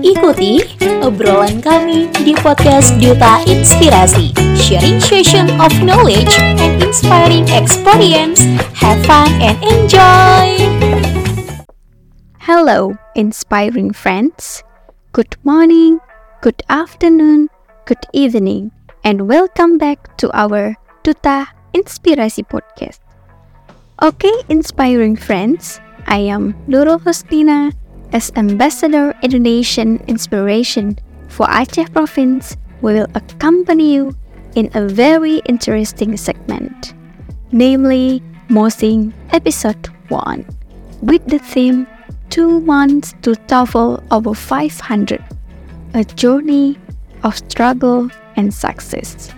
Ikuti obrolan kami di podcast Duta Inspirasi, sharing session of knowledge and inspiring experience. Have fun and enjoy! Hello, inspiring friends. Good morning, good afternoon, good evening, and welcome back to our Duta Inspirasi podcast. Okay, inspiring friends, I am Luro Hostina as Ambassador Indonesian Inspiration for Aceh Province, we will accompany you in a very interesting segment, namely Mosing Episode 1, with the theme Two Months to TOEFL Over 500, a journey of struggle and success.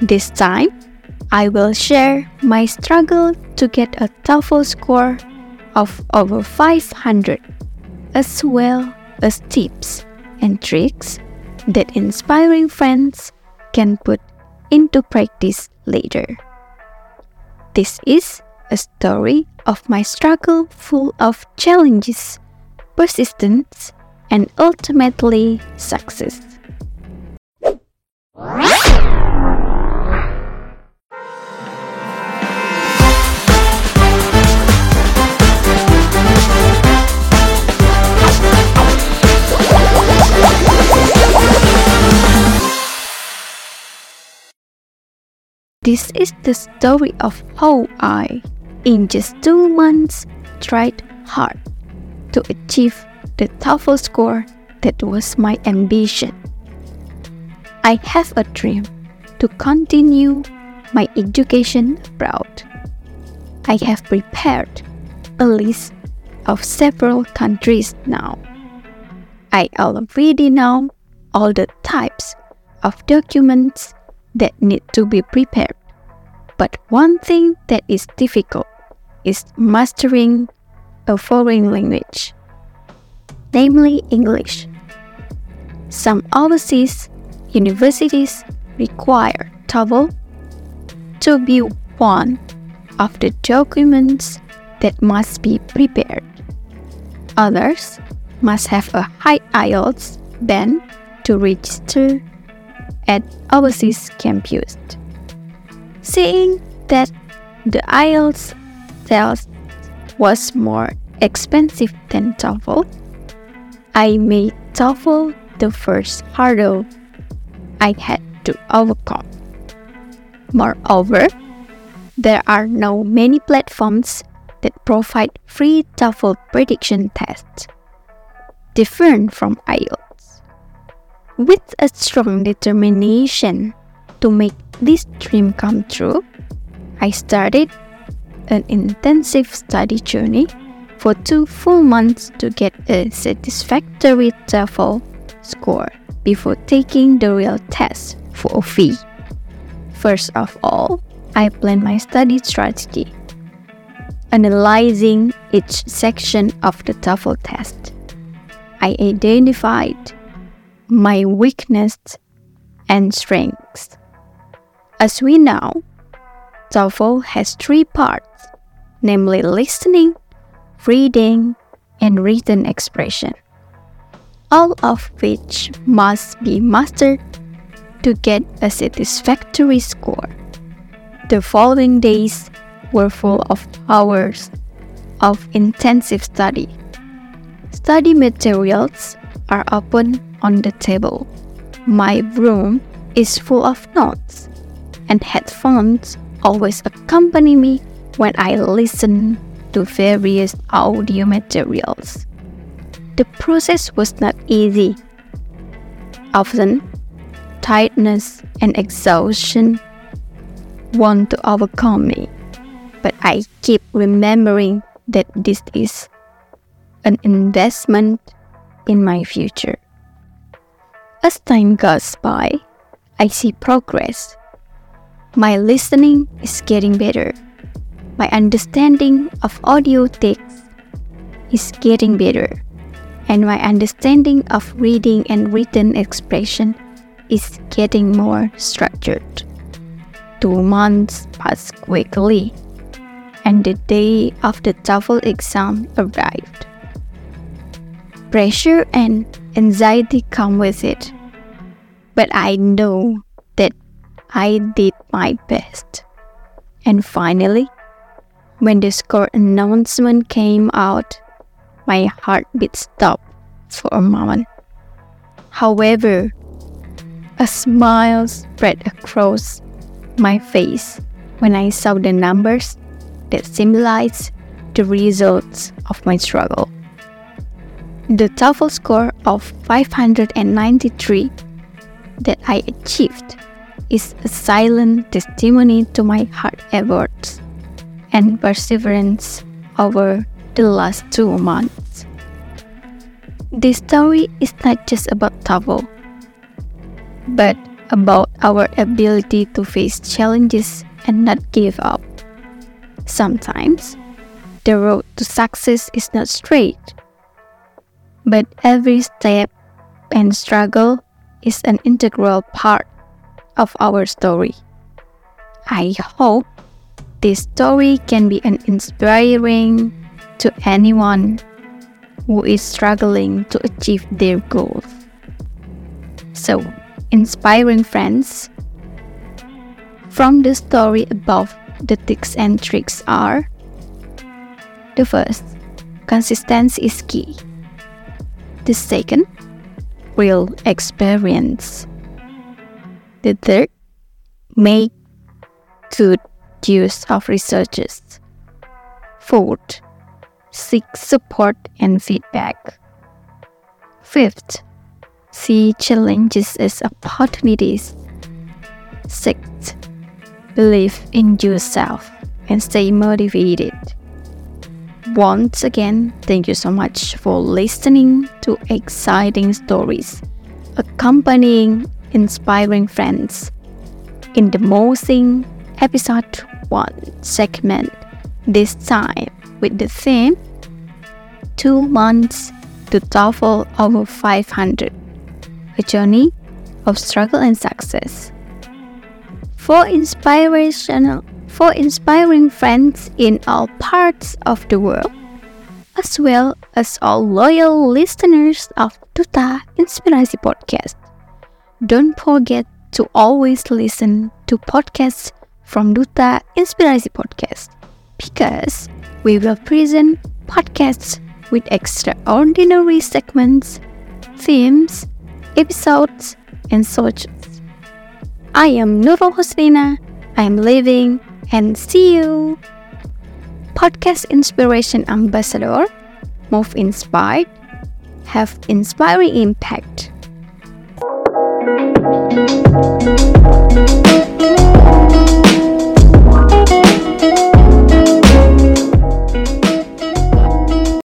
This time, I will share my struggle to get a TOEFL score of over 500, as well as tips and tricks that inspiring friends can put into practice later. This is a story of my struggle full of challenges, persistence, and ultimately success. This is the story of how I, in just two months, tried hard to achieve the TOEFL score that was my ambition. I have a dream to continue my education abroad. I have prepared a list of several countries now. I already know all the types of documents that need to be prepared. But one thing that is difficult is mastering a foreign language, namely English. Some overseas universities require TOEFL to be one of the documents that must be prepared. Others must have a high IELTS band to register at overseas campus. Seeing that the IELTS test was more expensive than TOEFL, I made TOEFL the first hurdle I had to overcome. Moreover, there are now many platforms that provide free TOEFL prediction tests, different from IELTS. With a strong determination to make this dream come true, I started an intensive study journey for two full months to get a satisfactory TOEFL score before taking the real test for a fee. First of all, I planned my study strategy, analyzing each section of the TOEFL test. I identified my weakness and strengths. As we know, TOEFL has three parts, namely listening, reading, and written expression, all of which must be mastered to get a satisfactory score. The following days were full of hours of intensive study. Study materials are open on the table. My room is full of notes, and headphones always accompany me when I listen to various audio materials. The process was not easy. Often, tiredness and exhaustion want to overcome me, but I keep remembering that this is an investment in my future. As time goes by, I see progress. My listening is getting better. My understanding of audio text is getting better. And my understanding of reading and written expression is getting more structured. Two months passed quickly, and the day of the TOEFL exam arrived. Pressure and anxiety come with it. But I know that I did my best. And finally, when the score announcement came out, my heartbeat stopped for a moment. However, a smile spread across my face when I saw the numbers that symbolized the results of my struggle. The TOEFL score of 593 that I achieved is a silent testimony to my hard efforts and perseverance over the last two months. This story is not just about TOEFL, but about our ability to face challenges and not give up. Sometimes, the road to success is not straight, but every step and struggle is an integral part of our story. I hope this story can be an inspiring to anyone who is struggling to achieve their goals. So, inspiring friends, from the story above, the tips and tricks are the first, consistency is key. The second, real experience. The third, make good use of researches. Fourth, seek support and feedback. Fifth, see challenges as opportunities. Sixth, believe in yourself and stay motivated. Once again, thank you so much for listening to exciting stories, accompanying inspiring friends. In the Mosing episode 1 segment, this time with the theme Two Months to TOEFL over 500 A Journey of Struggle and Success. For inspirational for inspiring friends in all parts of the world, as well as all loyal listeners of Duta Inspirasi Podcast. Don't forget to always listen to podcasts from Duta Inspirasi Podcast because we will present podcasts with extraordinary segments, themes, episodes, and such. I am Nurul Husnina. I am living and see you. Podcast Inspiration Ambassador. Move inspired. Have inspiring impact.